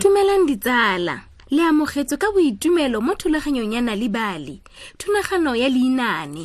dumelang ditsala le amogetswe ka boitumelo mo thulaganyong ya nalibali thunagano ya leinane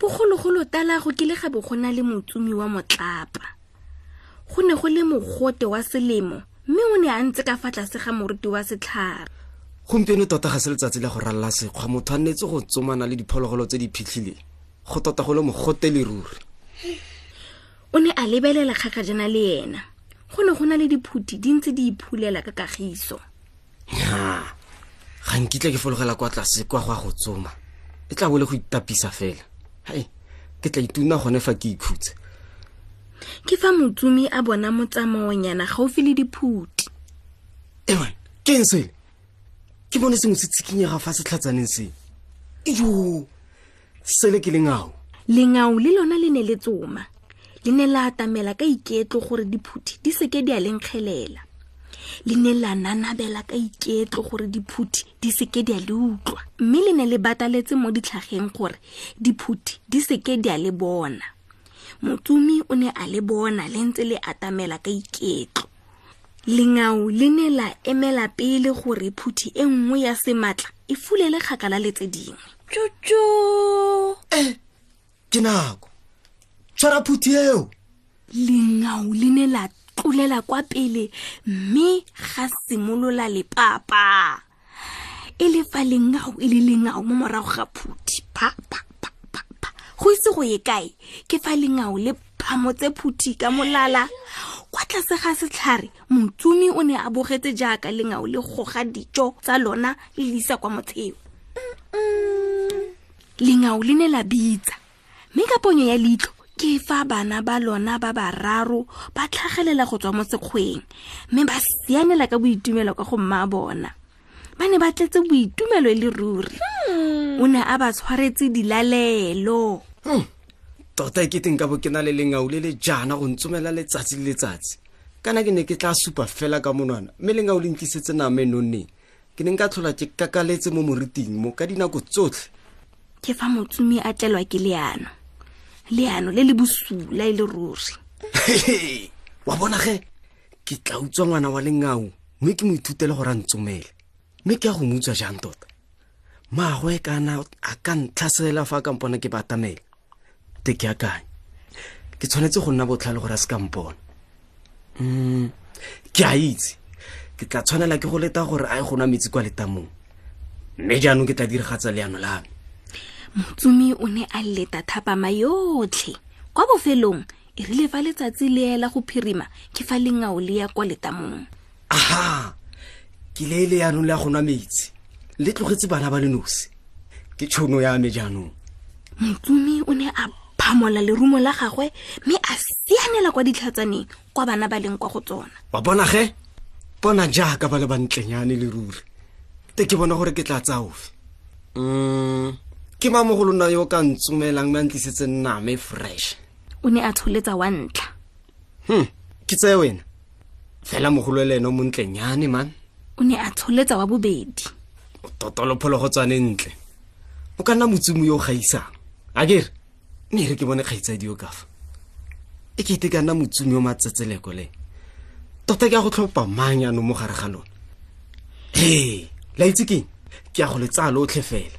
bogologolo tala go kile ga bo go na le motsumi wa motlapa go ne go le mogote wa selemo mme o ne a ntse ka fa tlase ga moruti wa setlhare gompieno tota ga se letsatsi la go ralala sekgwa motho a nnetse go tsomana le diphologolo tse di phitlhileng go tota go le mogote leruri o ne a lebelela kgakajana le ena go ne go na le diphuti di ntse di iphulela ka kagiso ga nkitla ke fologela kwa tlase kwa go a go tsoma e tla bole go itapisa fela hai ke tla ituna gone fa ke ikhutse ke fa motsumi a bona motsamaonyana gaufi le diphuti eman ke eng sele ke bone sengwe se tshikinyega fa se tlhatsaneng seo ijoo sele ke lengao lengao le lona le ne le tsoma le ne la atamela ka iketlo gore diphuthi di seke di a lenkgelela le ne la nanabela ka iketlo gore diphuthi di seke di a le utlwa mme le ne le bataletse mo ditlhageng gore diphuthi di seke di a le bona motsumi o ne a le bona le ntse le atamela ka iketlo lengao le ne la emela pele gore phuthi e nngwe ya sematla e fulele kgakala le tse dingwe tšotšo e eh, ke nako tshwara phuthi eo lengao le ne la tlolela kwa pele mme ga simolola lepapa e le fa lengao e le lengao mo morago ga phuthi pa pa pa pa pa go itse go ye kae ke fa lengao le phamo tse phuthi ka molala kwa tlase ga setlhare motsumi o ne a bogetse jaaka lengao le goga dijo tsa lona le lisa kwa motsheo lengao le ne la bitsa mme ka ponyo ya leitlo ke fa bana ba lona ba bararo ba tlhagelela go tswa mo sekgweng mme ba sianela ka boitumelo ka go mma bona ba ne ba tletse boitumelo e le ruri hmm. o ne a ba tshwaretse dilalelo hmm. tota e keteng ka bo ke na le lengau le le jaana go ntsomela letsatsi le letsatsi kana ke ne ke tla supa fela ka monwana mme lengau le ntlisetse nama e nonneng ke ne nka tlhola ke kakaletse mo moriting mo ka dinako tsotlhe ke fa motsumi a tlelwa ke leano leano le le bosula e le ruri wa bona ge ke tla utswa ngwana wa lengao mme ke mo ithutele gore a ntsomele mme ke ya go mo utswa jang tota maagwe kana a ka ntlhasela fa a kampona ke batamele te ke akanye ke tshwanetse go nna botlhale gore a se ka mpona mm, ke a itse ke tla tshwanela ke go leta gore a ye go nwa metsi kwa letamong mme jaanong ke tla diragatsa leano la me motsumi o ne a leta thapama yotlhe kwa bofelong e rile fa letsatsi le ela go phirima ke fa lengao le ya kwa letamong aha ke le le yanong le ya go nwa metsi le tlogetse bana ba le nosi ke tšhono ya me jaanong motsumi o ne a phamola lerumo la gagwe mme a sianela kwa ditlhatsaneng kwa bana ba leng kwa go tsona wa bona ge bona jaaka ba le bantlenyane le ruri te ke bona gore ke tla tsaofe um ke mamogolo nna yo ka ntsomelang me a ntlisetse nname fresh o ne a tsholetsa wa ntlha hmm ke tseye wena fela mogolo le ene o montlenyane man o ne a tsholetsa wa bobedi o totolopholo go tswane ntle o ka nna motsumo yo o gaisang a kere mme e re ke bone kgaitsadi yo kafa e ke ite ka nna motsumo yo matsetseleko le tota ke a go tlhopha mang yanong mo gare ga lone ee la itse keng ke a go le tsaya lotlhe fela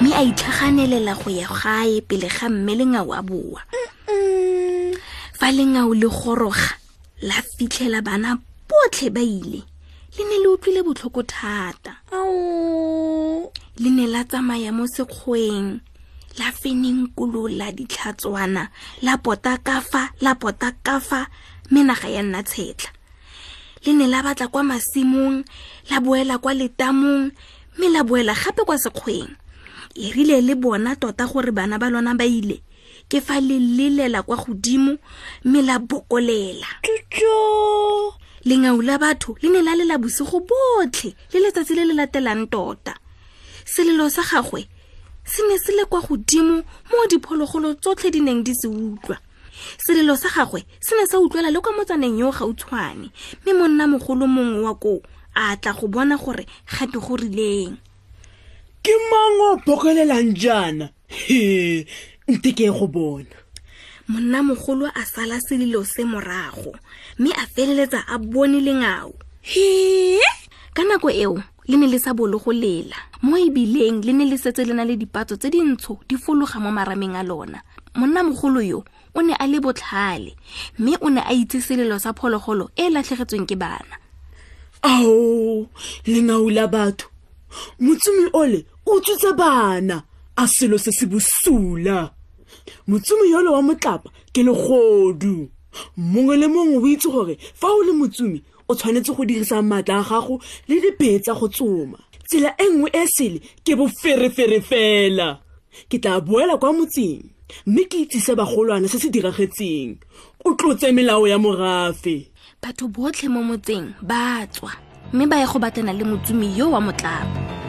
mme a itlhaganelela go ya gae pele ga mme lengao a boa fa lengao le goroga la fitlhela bana botlhe ba ile le ne le utlwile botlhoko thata le ne la tsamaya mo sekgweng la feneng kolola ditlhatswana la pota kafa la pota kafa mme naga ya nna tshetlha le ne la batla kwa masimong la boela kwa letamong mme la boela gape kwa sekgweng e rile le bona tota gore bana ba lona ba ile ke fa le lelela kwa godimo mme la bokolela lengau la batho le ne la lela bosigo botlhe le letsatsi le le latelang tota selelo sa gagwe se ne se le kwa godimo mo diphologolo tsotlhe di neng di se utlwa selelo sa gagwe se ne sa utlwela le kwa motsaneng yo gautshwane mme monna mogolo mongwe wa koo a tla go bona gore gape go rileng ke mang o bokelelang jaana he nte ke go bona monna mogolo a sala selilo se morago mme a feleletsa a bone lengao he ka nako eo le ne le sa bolo go lela mo ebileng le ne le setse le na le dipatso tse dintsho di fologa mo marameng a lona monnamogolo yo o ne a le botlhale mme o ne a itse selelo sa phologolo e e latlhegetsweng ke bana ao lengau la batho motsumi ole o tsutsa bana a selo se se bosula motsumi yolo wa motlapa ke legodu mongwe le mongwe o itse gore fa o le motsumi o tshwanetse go dirisa maatla a gago le dipee tsa go tsoma tsela e nngwe e sele ke boferefere fela ke tla boela kwa motseng mme ke itsise bagolwana se se diragetseng o tlotse melao ya morafe batho botlhe mo motseng ba tswa mme ba ye go batlana le motsumi yo wa motlapa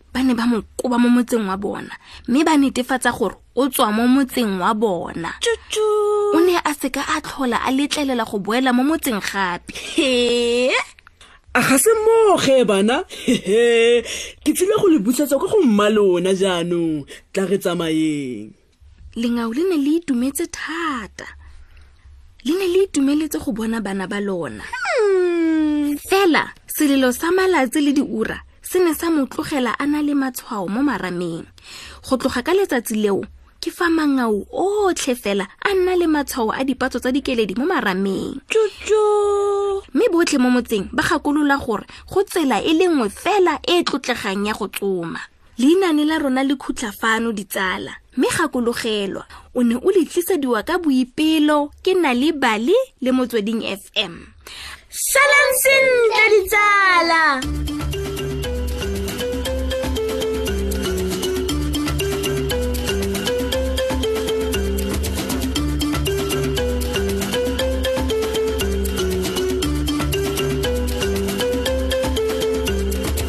ba ne ba mo koba mo motseng wa bona mme ba netefatsa gore o tswa mo motseng wa bona o ne a seka a tlhola a letlelela go boela mo motseng gape a ga se moge bana ke tsile go le busetsa kwa go mmalona jaanong tla re tsamayeng lengao le ne le itumetse thata le ne le itumeletse go bona bana ba lona hmm. fela selelo sa malatsi le diura se ne sa mo tlogela a na le matshwao mo marameng go tloga ka letsatsi leo ke fa mangau otlhe fela a nna le matshwao a dipatso tsa dikeledi mo marameng mme botlhe mo motseng ba gakolola gore go tsela e le nngwe fela e e tlotlegang ya go tsoma leinane la rona le khutla fano ditsala mme gakologelwa o ne o letlisediwa ka boipelo ke na le bale le motsweding fm salang sentle ditsala